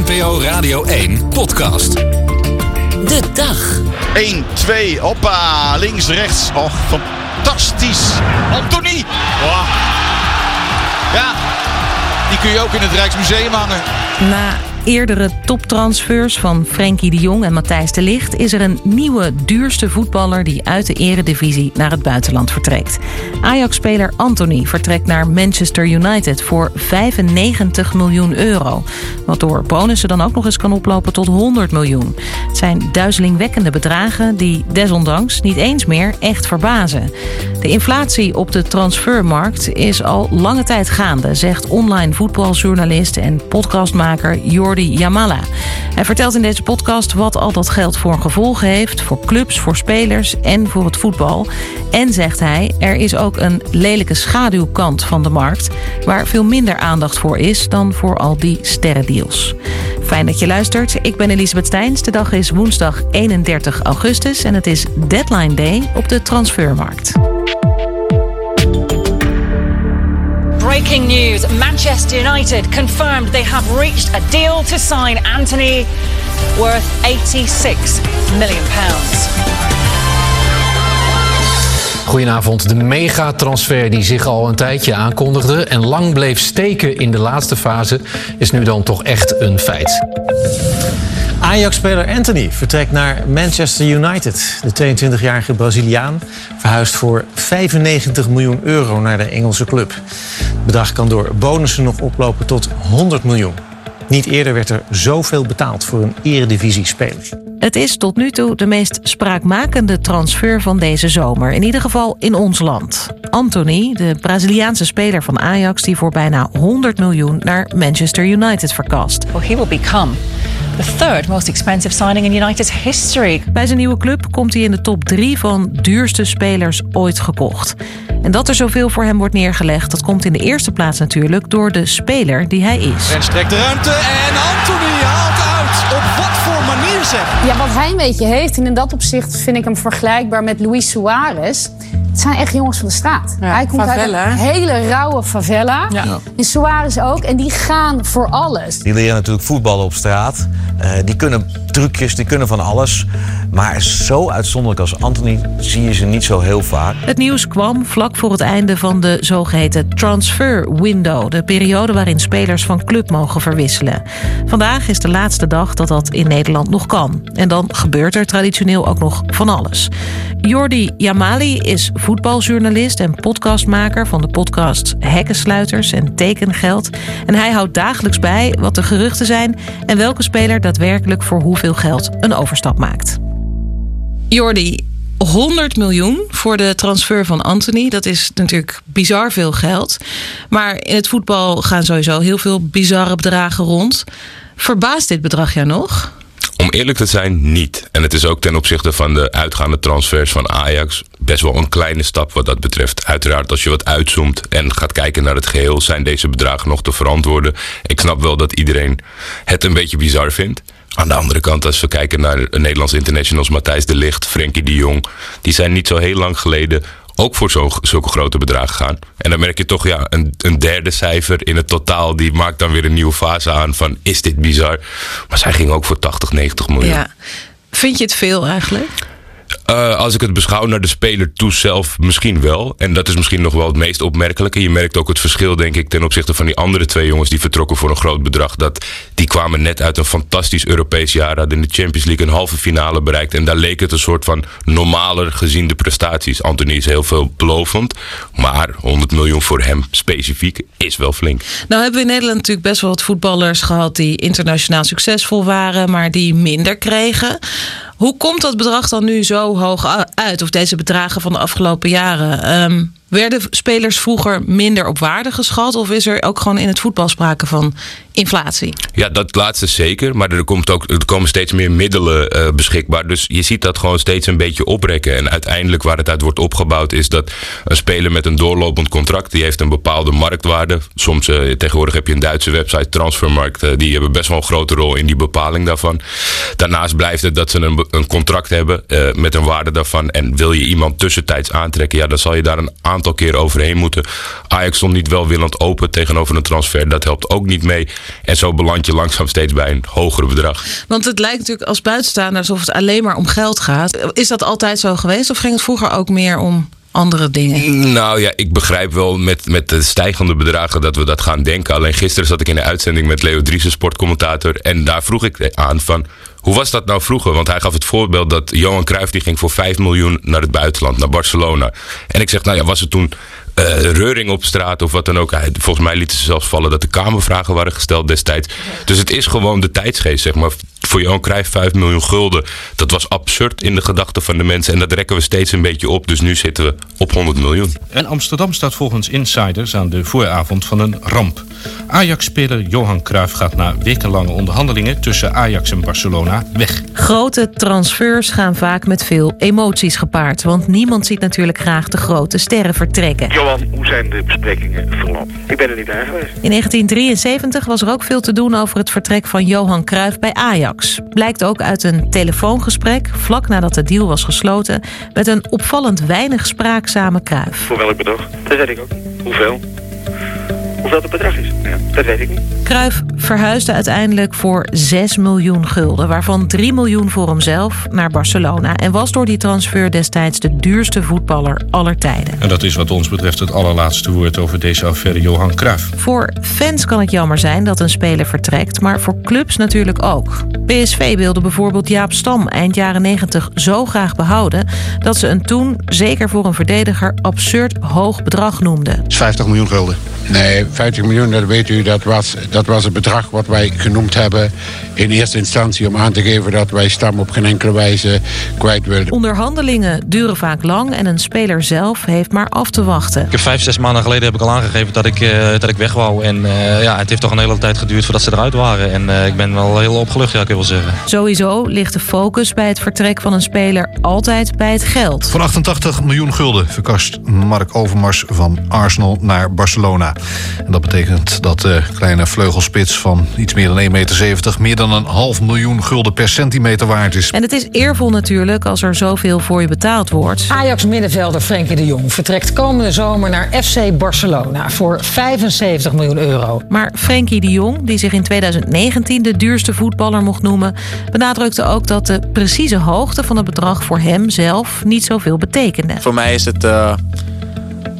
NPO Radio 1 podcast. De dag. 1, 2, hoppa, links, rechts. Och, fantastisch. Anthony. Oh. Ja, die kun je ook in het Rijksmuseum hangen. Na eerdere toptransfers van Frenkie de Jong en Matthijs de Ligt... is er een nieuwe duurste voetballer die uit de eredivisie naar het buitenland vertrekt. Ajax-speler Anthony vertrekt naar Manchester United voor 95 miljoen euro. Wat door bonussen dan ook nog eens kan oplopen tot 100 miljoen. Het zijn duizelingwekkende bedragen die desondanks niet eens meer echt verbazen. De inflatie op de transfermarkt is al lange tijd gaande... zegt online voetbaljournalist en podcastmaker Jordi. Hij vertelt in deze podcast wat al dat geld voor gevolgen heeft... voor clubs, voor spelers en voor het voetbal. En zegt hij, er is ook een lelijke schaduwkant van de markt... waar veel minder aandacht voor is dan voor al die sterrendeals. Fijn dat je luistert. Ik ben Elisabeth Steins. De dag is woensdag 31 augustus en het is deadline day op de transfermarkt. Breaking news Manchester United confirmed they have reached a deal to sign Anthony worth 86 million pounds. Goedenavond. De megatransfer die zich al een tijdje aankondigde en lang bleef steken in de laatste fase, is nu dan toch echt een feit. Ajax-speler Anthony vertrekt naar Manchester United. De 22-jarige Braziliaan verhuist voor 95 miljoen euro naar de Engelse club. Het bedrag kan door bonussen nog oplopen tot 100 miljoen. Niet eerder werd er zoveel betaald voor een eredivisie-speler. Het is tot nu toe de meest spraakmakende transfer van deze zomer. In ieder geval in ons land. Anthony, de Braziliaanse speler van Ajax... die voor bijna 100 miljoen naar Manchester United verkast. Well, he will become the third most expensive signing in United's history. Bij zijn nieuwe club komt hij in de top 3 van duurste spelers ooit gekocht. En dat er zoveel voor hem wordt neergelegd... dat komt in de eerste plaats natuurlijk door de speler die hij is. En strekt de ruimte en Anthony haalt uit. Op wat voor Ja, wat hij een beetje heeft, en in dat opzicht vind ik hem vergelijkbaar met Luis Suarez. Het zijn echt jongens van de straat. hij komt favela, uit een hele rauwe favela. Ja. En Suarez ook. En die gaan voor alles. Die leren natuurlijk voetballen op straat. Eh, die kunnen trucjes, die kunnen van alles. Maar zo uitzonderlijk als Anthony zie je ze niet zo heel vaak. Het nieuws kwam vlak voor het einde van de zogeheten transfer window. De periode waarin spelers van club mogen verwisselen. Vandaag is de laatste dag dat dat in Nederland nog kan. En dan gebeurt er traditioneel ook nog van alles. Jordi Yamali is voetbaljournalist en podcastmaker van de podcasts Hekkensluiters en Tekengeld. En hij houdt dagelijks bij wat de geruchten zijn en welke speler daadwerkelijk voor hoeveel geld een overstap maakt. Jordi, 100 miljoen voor de transfer van Anthony. Dat is natuurlijk bizar veel geld. Maar in het voetbal gaan sowieso heel veel bizarre bedragen rond. Verbaast dit bedrag jou nog? Om eerlijk te zijn, niet. En het is ook ten opzichte van de uitgaande transfers van Ajax best wel een kleine stap wat dat betreft. Uiteraard, als je wat uitzoomt en gaat kijken naar het geheel, zijn deze bedragen nog te verantwoorden. Ik snap wel dat iedereen het een beetje bizar vindt. Aan de andere kant, als we kijken naar Nederlandse internationals, Matthijs de Ligt, Frenkie de Jong, die zijn niet zo heel lang geleden ook voor zo, zulke grote bedragen gaan. En dan merk je toch, ja, een, een derde cijfer in het totaal, die maakt dan weer een nieuwe fase aan van, is dit bizar? Maar zij ging ook voor 80, 90 miljoen. Ja. Vind je het veel eigenlijk? Uh, als ik het beschouw naar de speler toe zelf, misschien wel. En dat is misschien nog wel het meest opmerkelijke. Je merkt ook het verschil, denk ik, ten opzichte van die andere twee jongens die vertrokken voor een groot bedrag. Dat die kwamen net uit een fantastisch Europees jaar, hadden in de Champions League een halve finale bereikt. En daar leek het een soort van normaler gezien de prestaties. Anthony is heel veel belovend, maar 100 miljoen voor hem specifiek is wel flink. Nou hebben we in Nederland natuurlijk best wel wat voetballers gehad die internationaal succesvol waren, maar die minder kregen. Hoe komt dat bedrag dan nu zo hoog uit? Of deze bedragen van de afgelopen jaren? Um, werden spelers vroeger minder op waarde geschat? Of is er ook gewoon in het voetbal sprake van inflatie? Ja, dat laatste zeker. Maar er, komt ook, er komen steeds meer middelen uh, beschikbaar. Dus je ziet dat gewoon steeds een beetje oprekken. En uiteindelijk waar het uit wordt opgebouwd is dat een speler met een doorlopend contract... die heeft een bepaalde marktwaarde. Soms uh, tegenwoordig heb je een Duitse website, Transfermarkt... Uh, die hebben best wel een grote rol in die bepaling daarvan. Daarnaast blijft het dat ze een, een contract hebben met een waarde daarvan. En wil je iemand tussentijds aantrekken... ja, dan zal je daar een aantal keer overheen moeten. Ajax stond niet welwillend open tegenover een transfer. Dat helpt ook niet mee. En zo beland je langzaam steeds bij een hogere bedrag. Want het lijkt natuurlijk als buitenstaander alsof het alleen maar om geld gaat. Is dat altijd zo geweest of ging het vroeger ook meer om andere dingen? Nou ja, ik begrijp wel met, met de stijgende bedragen dat we dat gaan denken. Alleen gisteren zat ik in de uitzending met Leo Driessen, sportcommentator. En daar vroeg ik aan van, hoe was dat nou vroeger? Want hij gaf het voorbeeld dat Johan Cruijff die ging voor 5 miljoen naar het buitenland, naar Barcelona. En ik zeg, nou ja, was het toen reuring op straat of wat dan ook. Volgens mij lieten ze zelfs vallen dat de Kamervragen waren gesteld destijds. Dus het is gewoon de tijdsgeest, zeg maar. Voor Johan Cruijff 5 miljoen gulden. Dat was absurd in de gedachten van de mensen. En dat rekken we steeds een beetje op. Dus nu zitten we op 100 miljoen. En Amsterdam staat volgens insiders aan de vooravond van een ramp. Ajax-speler Johan Cruijff gaat na wekenlange onderhandelingen tussen Ajax en Barcelona weg. Grote transfers gaan vaak met veel emoties gepaard. Want niemand ziet natuurlijk graag de grote sterren vertrekken. Johan, hoe zijn de besprekingen verlopen? Ik ben er niet bij geweest. In 1973 was er ook veel te doen over het vertrek van Johan Cruijff bij Ajax. Blijkt ook uit een telefoongesprek vlak nadat de deal was gesloten met een opvallend weinig spraakzame Cruijff. Voor welk bedrag? Dat weet ik ook. Hoeveel? Hoeveel het bedrag is? Ja, dat weet ik niet. Cruijff verhuisde uiteindelijk voor 6 miljoen gulden, waarvan 3 miljoen voor hemzelf naar Barcelona. En was door die transfer destijds de duurste voetballer aller tijden. En dat is wat ons betreft het allerlaatste woord over deze affaire Johan Cruijff. Voor fans kan het jammer zijn dat een speler vertrekt, maar voor clubs natuurlijk ook. PSV wilde bijvoorbeeld Jaap Stam eind jaren 90 zo graag behouden dat ze een toen, zeker voor een verdediger, absurd hoog bedrag noemden. 50 miljoen gulden. Nee, 50 miljoen, dat weet u, dat was, dat was het bedrag wat wij genoemd hebben in eerste instantie om aan te geven dat wij Stam op geen enkele wijze kwijt wilden. Onderhandelingen duren vaak lang en een speler zelf heeft maar af te wachten. Ik heb vijf, zes maanden geleden heb ik al aangegeven dat ik, uh, dat ik weg wou. En uh, ja, het heeft toch een hele tijd geduurd voordat ze eruit waren. En uh, ik ben wel heel opgelucht, ja, ik wil zeggen. Sowieso ligt de focus bij het vertrek van een speler altijd bij het geld. Van 88 miljoen gulden verkast Mark Overmars van Arsenal naar Barcelona. En dat betekent dat de kleine vleugelspits van iets meer dan 1,70 meter... meer dan een half miljoen gulden per centimeter waard is. En het is eervol natuurlijk als er zoveel voor je betaald wordt. Ajax-middenvelder Frenkie de Jong vertrekt komende zomer naar FC Barcelona... voor 75 miljoen euro. Maar Frenkie de Jong, die zich in 2019 de duurste voetballer mocht noemen... benadrukte ook dat de precieze hoogte van het bedrag voor hem zelf niet zoveel betekende. Voor mij is het... Uh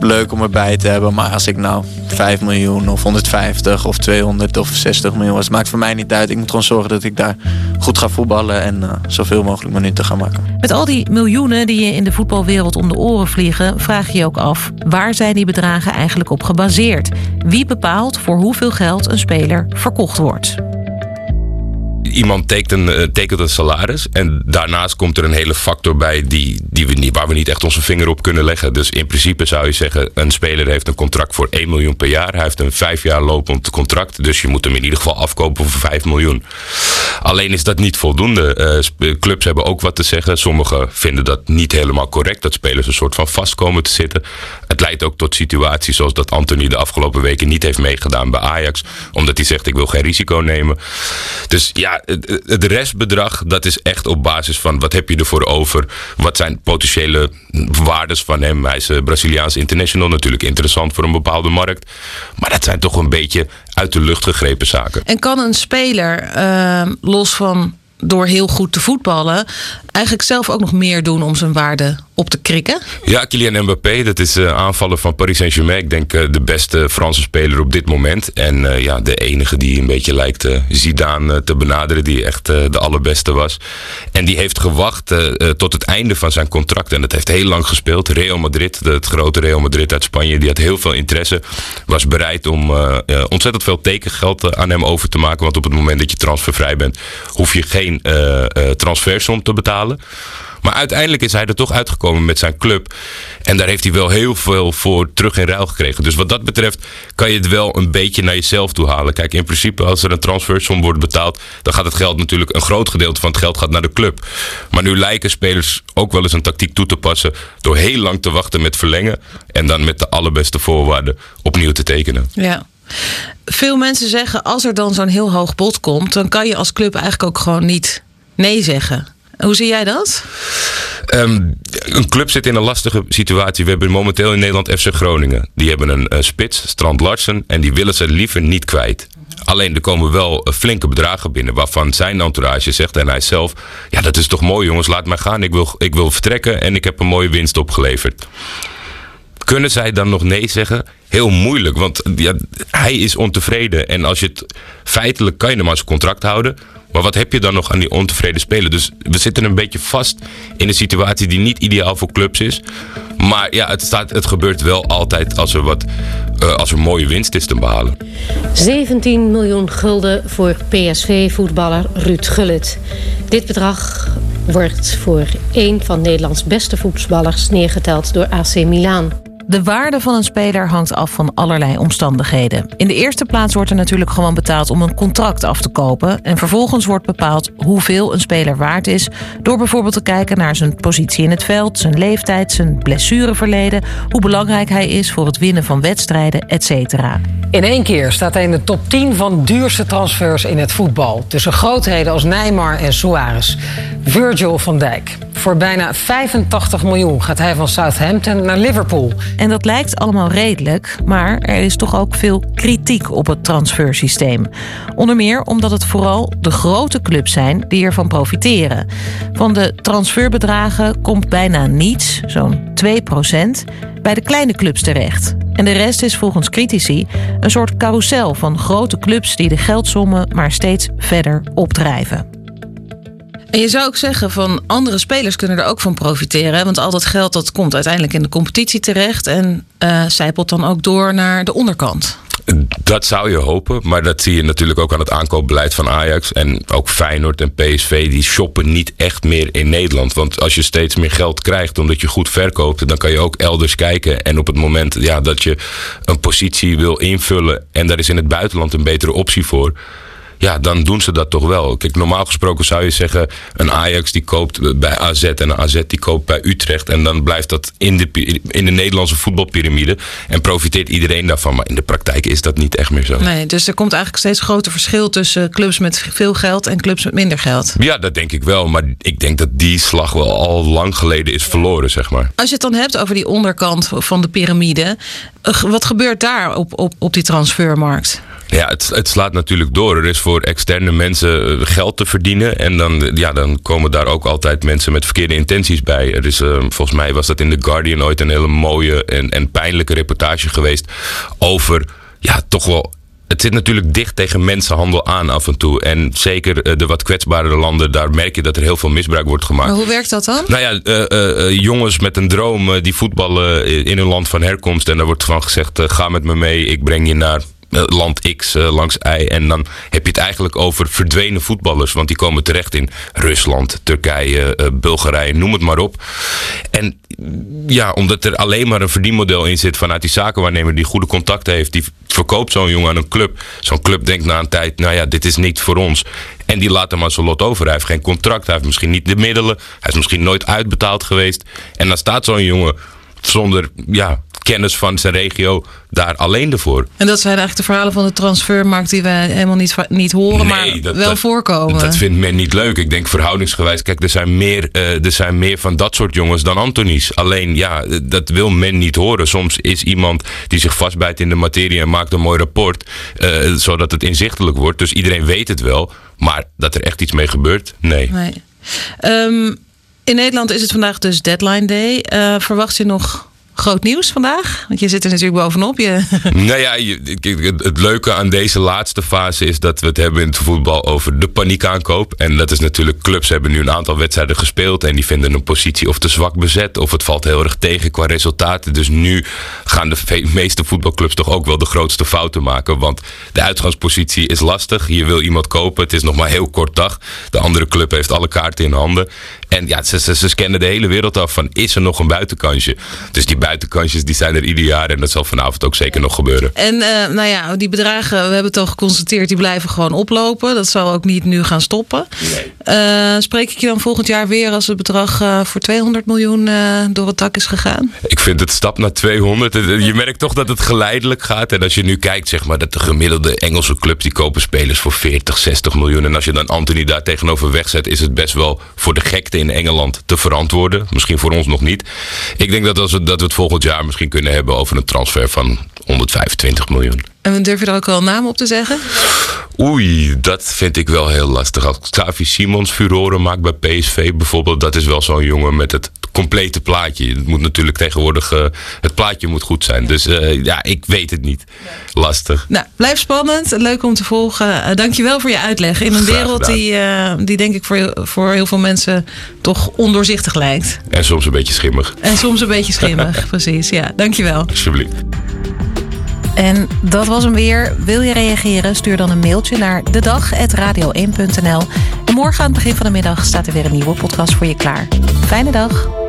leuk om erbij te hebben. Maar als ik nou 5 miljoen of 150 of 200 of 60 miljoen was, maakt voor mij niet uit. Ik moet gewoon zorgen dat ik daar goed ga voetballen en uh, zoveel mogelijk minuten ga maken. Met al die miljoenen die je in de voetbalwereld om de oren vliegen, vraag je je ook af: waar zijn die bedragen eigenlijk op gebaseerd? Wie bepaalt voor hoeveel geld een speler verkocht wordt? Iemand tekent een, tekent een salaris. En daarnaast komt er een hele factor bij die, die we niet, waar we niet echt onze vinger op kunnen leggen. Dus in principe zou je zeggen, een speler heeft een contract voor 1 miljoen per jaar. Hij heeft een vijf jaar lopend contract. Dus je moet hem in ieder geval afkopen voor 5 miljoen. Alleen is dat niet voldoende. Uh, clubs hebben ook wat te zeggen. Sommigen vinden dat niet helemaal correct. Dat spelers een soort van vast komen te zitten. Het leidt ook tot situaties zoals dat Anthony de afgelopen weken niet heeft meegedaan bij Ajax. Omdat hij zegt ik wil geen risico nemen. Dus ja, het restbedrag, dat is echt op basis van wat heb je ervoor over? Wat zijn potentiële waardes van hem? Hij is Braziliaans international, natuurlijk interessant voor een bepaalde markt. Maar dat zijn toch een beetje uit de lucht gegrepen zaken. En kan een speler, uh, los van door heel goed te voetballen, eigenlijk zelf ook nog meer doen om zijn waarde op te krikken? Ja, Kylian Mbappé, dat is uh, aanvaller van Paris Saint-Germain. Ik denk uh, de beste Franse speler op dit moment. En uh, ja, de enige die een beetje lijkt Zidane te benaderen, die echt de allerbeste was. En die heeft gewacht tot het einde van zijn contract. En dat heeft heel lang gespeeld. Real Madrid, het grote Real Madrid uit Spanje, die had heel veel interesse. Was bereid om ontzettend veel tekengeld aan hem over te maken. Want op het moment dat je transfervrij bent, hoef je geen transfersom te betalen. Maar uiteindelijk is hij er toch uitgekomen met zijn club. En daar heeft hij wel heel veel voor terug in ruil gekregen. Dus wat dat betreft kan je het wel een beetje naar jezelf toe halen. Kijk, in principe als er een transfersom wordt betaald... dan gaat het geld natuurlijk, een groot gedeelte van het geld gaat naar de club. Maar nu lijken spelers ook wel eens een tactiek toe te passen... door heel lang te wachten met verlengen... en dan met de allerbeste voorwaarden opnieuw te tekenen. Ja. Veel mensen zeggen, als er dan zo'n heel hoog bod komt... dan kan je als club eigenlijk ook gewoon niet nee zeggen. Hoe zie jij dat? Um, een club zit in een lastige situatie. We hebben momenteel in Nederland FC Groningen. Die hebben een uh, spits, Strand Larsen, en die willen ze liever niet kwijt. Alleen er komen wel eh, flinke bedragen binnen waarvan zijn entourage zegt en hij zelf: Ja, dat is toch mooi, jongens, laat mij gaan. Ik wil, ik wil vertrekken en ik heb een mooie winst opgeleverd. Kunnen zij dan nog nee zeggen? Heel moeilijk, want ja, hij is ontevreden. En als je het feitelijk kan je hem als contract houden. Maar wat heb je dan nog aan die ontevreden speler? Dus we zitten een beetje vast in een situatie die niet ideaal voor clubs is. Maar ja, het, staat, het gebeurt wel altijd als er, wat, uh, als er mooie winst is te behalen. 17 miljoen gulden voor PSV-voetballer Ruud Gullit. Dit bedrag wordt voor een van Nederlands beste voetballers neergeteld door AC Milan. De waarde van een speler hangt af van allerlei omstandigheden. In de eerste plaats wordt er natuurlijk gewoon betaald om een contract af te kopen. En vervolgens wordt bepaald hoeveel een speler waard is. Door bijvoorbeeld te kijken naar zijn positie in het veld, zijn leeftijd, zijn blessureverleden. Hoe belangrijk hij is voor het winnen van wedstrijden, etc. In één keer staat hij in de top 10 van duurste transfers in het voetbal. Tussen grootheden als Neymar en Suarez. Virgil van Dijk. Voor bijna 85 miljoen gaat hij van Southampton naar Liverpool. En dat lijkt allemaal redelijk, maar er is toch ook veel kritiek op het transfersysteem. Onder meer omdat het vooral de grote clubs zijn die ervan profiteren. Van de transferbedragen komt bijna niets, zo'n 2% bij de kleine clubs terecht. En de rest is volgens critici een soort carousel van grote clubs die de geldsommen maar steeds verder opdrijven. En je zou ook zeggen van andere spelers kunnen er ook van profiteren. Want al dat geld dat komt uiteindelijk in de competitie terecht. En uh, zijpelt dan ook door naar de onderkant. Dat zou je hopen, maar dat zie je natuurlijk ook aan het aankoopbeleid van Ajax. En ook Feyenoord en PSV, die shoppen niet echt meer in Nederland. Want als je steeds meer geld krijgt omdat je goed verkoopt, dan kan je ook elders kijken. En op het moment ja, dat je een positie wil invullen en daar is in het buitenland een betere optie voor ja, dan doen ze dat toch wel. Kijk, normaal gesproken zou je zeggen, een Ajax die koopt bij AZ en een AZ die koopt bij Utrecht. En dan blijft dat in de, in de Nederlandse voetbalpyramide en profiteert iedereen daarvan. Maar in de praktijk is dat niet echt meer zo. Nee, dus er komt eigenlijk steeds groter verschil tussen clubs met veel geld en clubs met minder geld. Ja, dat denk ik wel. Maar ik denk dat die slag wel al lang geleden is verloren, zeg maar. Als je het dan hebt over die onderkant van de piramide, eh, wat gebeurt daar op, op, op die transfermarkt? Ja, het, het, slaat natuurlijk door. Er is voor externe mensen eh, geld te verdienen. En dan, ja, dan komen daar ook altijd mensen met verkeerde intenties bij. Er is, uh, volgens mij was dat in The Guardian ooit een hele mooie en, en pijnlijke reportage geweest. Over ja, toch wel het zit natuurlijk dicht tegen mensenhandel aan af en toe. En zeker eh, de wat kwetsbare landen, daar merk je dat er heel veel misbruik wordt gemaakt. Maar hoe werkt dat dan? Nou ja, uh, uh, jongens met een droom die voetballen in hun land van herkomst. En daar wordt van gezegd, ga met me mee, ik breng je naar eh, land X eh, langs Y. En dan heb je het eigenlijk over verdwenen voetballers. Want die komen terecht in Rusland, Turkije, uh, Bulgarije, noem het maar op. En ja, omdat er alleen maar een verdienmodel in zit vanuit die zakenwaarnemer die goede contacten heeft. Die verkoopt zo'n jongen aan een club. Zo'n club denkt na een tijd, nou ja, dit is niet voor ons. En die laat hem maar zijn lot over. Hij heeft geen contract, hij heeft misschien niet de middelen. Hij is misschien nooit uitbetaald geweest. En dan staat zo'n jongen zonder ja, kennis van zijn regio daar alleen ervoor. En dat zijn eigenlijk de verhalen van de transfermarkt die wij helemaal niet, niet horen, maar wel voorkomen. Dat vindt men niet leuk. Ik denk verhoudingsgewijs, kijk, er zijn, meer, uh, er zijn meer van dat soort jongens dan Antonies. Alleen, ja, dat wil men niet horen. Soms is iemand die zich vastbijt in de materie en maakt een mooi rapport, uh, zodat het inzichtelijk wordt. Dus iedereen weet het wel. Maar dat er echt iets mee gebeurt, nee. nee. Um, in Nederland is het vandaag dus deadline day. Uh, verwacht je nog groot nieuws vandaag? Want je zit er natuurlijk bovenop. Je... Nou ja, het leuke aan deze laatste fase is dat we het hebben in het voetbal over de paniekaankoop. En dat is natuurlijk, clubs hebben nu een aantal wedstrijden gespeeld en die vinden een positie of te zwak bezet of het valt heel erg tegen qua resultaten. Dus nu gaan de meeste voetbalclubs toch ook wel de grootste fouten maken. Want de uitgangspositie is lastig. Je wil iemand kopen, het is nog maar heel kort dag. De andere club heeft alle kaarten in handen. En ja, ze, ze, scannen de hele wereld af van is er nog een buitenkansje. Dus die buitenkansjes die zijn er ieder jaar en dat zal vanavond ook zeker nog gebeuren. En uh, nou ja, die bedragen, we hebben het al geconstateerd, die blijven gewoon oplopen. Dat zal ook niet nu gaan stoppen. Nee. Uh, spreek ik je dan volgend jaar weer als het bedrag uh, voor 200 miljoen door het dak is gegaan? Ik vind het stap naar 200. Je merkt toch dat het geleidelijk gaat. En als je nu kijkt, zeg maar, dat de gemiddelde Engelse club die kopen spelers voor 40, 60 miljoen. En als je dan Anthony daar tegenover wegzet, is het best wel voor de gekte in Engeland te verantwoorden. Misschien voor ons nog niet. Ik denk dat, als we, dat we het volgend jaar misschien kunnen hebben over een transfer van 125 miljoen. En durf je er ook wel een naam op te zeggen? Oei, dat vind ik wel heel lastig. Als Xavi Simons furoren maakt bij PSV bijvoorbeeld, dat is wel zo'n jongen met het complete plaatje. Het moet natuurlijk tegenwoordig, uh, het plaatje moet goed zijn. Dus uh, ja, ik weet het niet. Lastig. Nou, blijf spannend. Leuk om te volgen. Uh, dankjewel voor je uitleg. In een Graag wereld die, die denk ik voor, voor heel veel mensen toch ondoorzichtig lijkt. En soms een beetje schimmig. En soms een beetje schimmig, precies. Ja, dankjewel. Alsjeblieft. En dat was hem weer. Wil je reageren? Stuur dan een mailtje naar dedag.radio1.nl. En morgen aan het begin van de middag staat er weer een nieuwe podcast voor je klaar. Fijne dag.